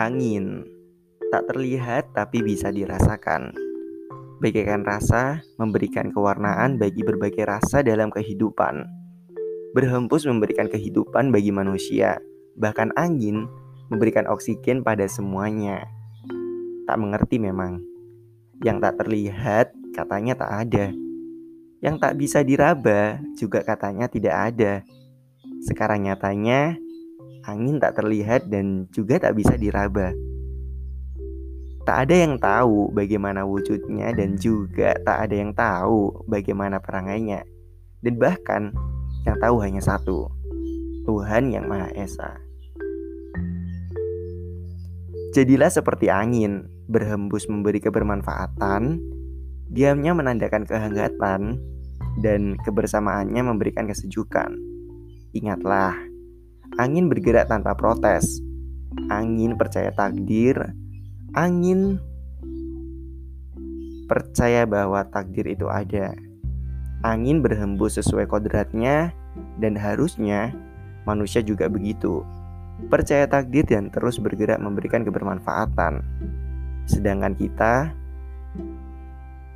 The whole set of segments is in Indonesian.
Angin tak terlihat tapi bisa dirasakan. Bagaikan rasa memberikan kewarnaan bagi berbagai rasa dalam kehidupan. Berhembus memberikan kehidupan bagi manusia, bahkan angin memberikan oksigen pada semuanya. Tak mengerti memang. Yang tak terlihat katanya tak ada. Yang tak bisa diraba juga katanya tidak ada. Sekarang nyatanya angin tak terlihat dan juga tak bisa diraba. Tak ada yang tahu bagaimana wujudnya dan juga tak ada yang tahu bagaimana perangainya. Dan bahkan yang tahu hanya satu, Tuhan yang Maha Esa. Jadilah seperti angin, berhembus memberi kebermanfaatan, diamnya menandakan kehangatan, dan kebersamaannya memberikan kesejukan. Ingatlah, angin bergerak tanpa protes. Angin percaya takdir, Angin percaya bahwa takdir itu ada. Angin berhembus sesuai kodratnya dan harusnya manusia juga begitu. Percaya takdir dan terus bergerak memberikan kebermanfaatan. Sedangkan kita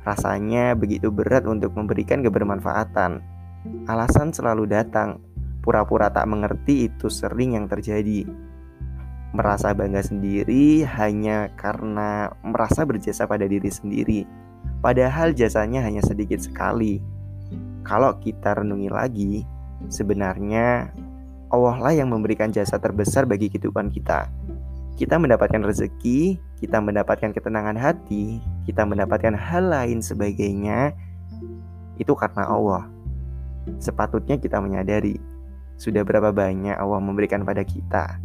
rasanya begitu berat untuk memberikan kebermanfaatan. Alasan selalu datang, pura-pura tak mengerti itu sering yang terjadi merasa bangga sendiri hanya karena merasa berjasa pada diri sendiri, padahal jasanya hanya sedikit sekali. Kalau kita renungi lagi, sebenarnya Allah lah yang memberikan jasa terbesar bagi kehidupan kita. Kita mendapatkan rezeki, kita mendapatkan ketenangan hati, kita mendapatkan hal lain sebagainya, itu karena Allah. Sepatutnya kita menyadari sudah berapa banyak Allah memberikan pada kita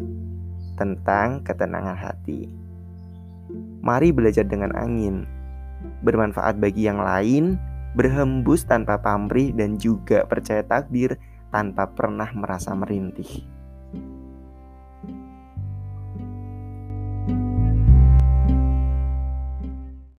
tentang ketenangan hati. Mari belajar dengan angin, bermanfaat bagi yang lain, berhembus tanpa pamrih dan juga percaya takdir tanpa pernah merasa merintih.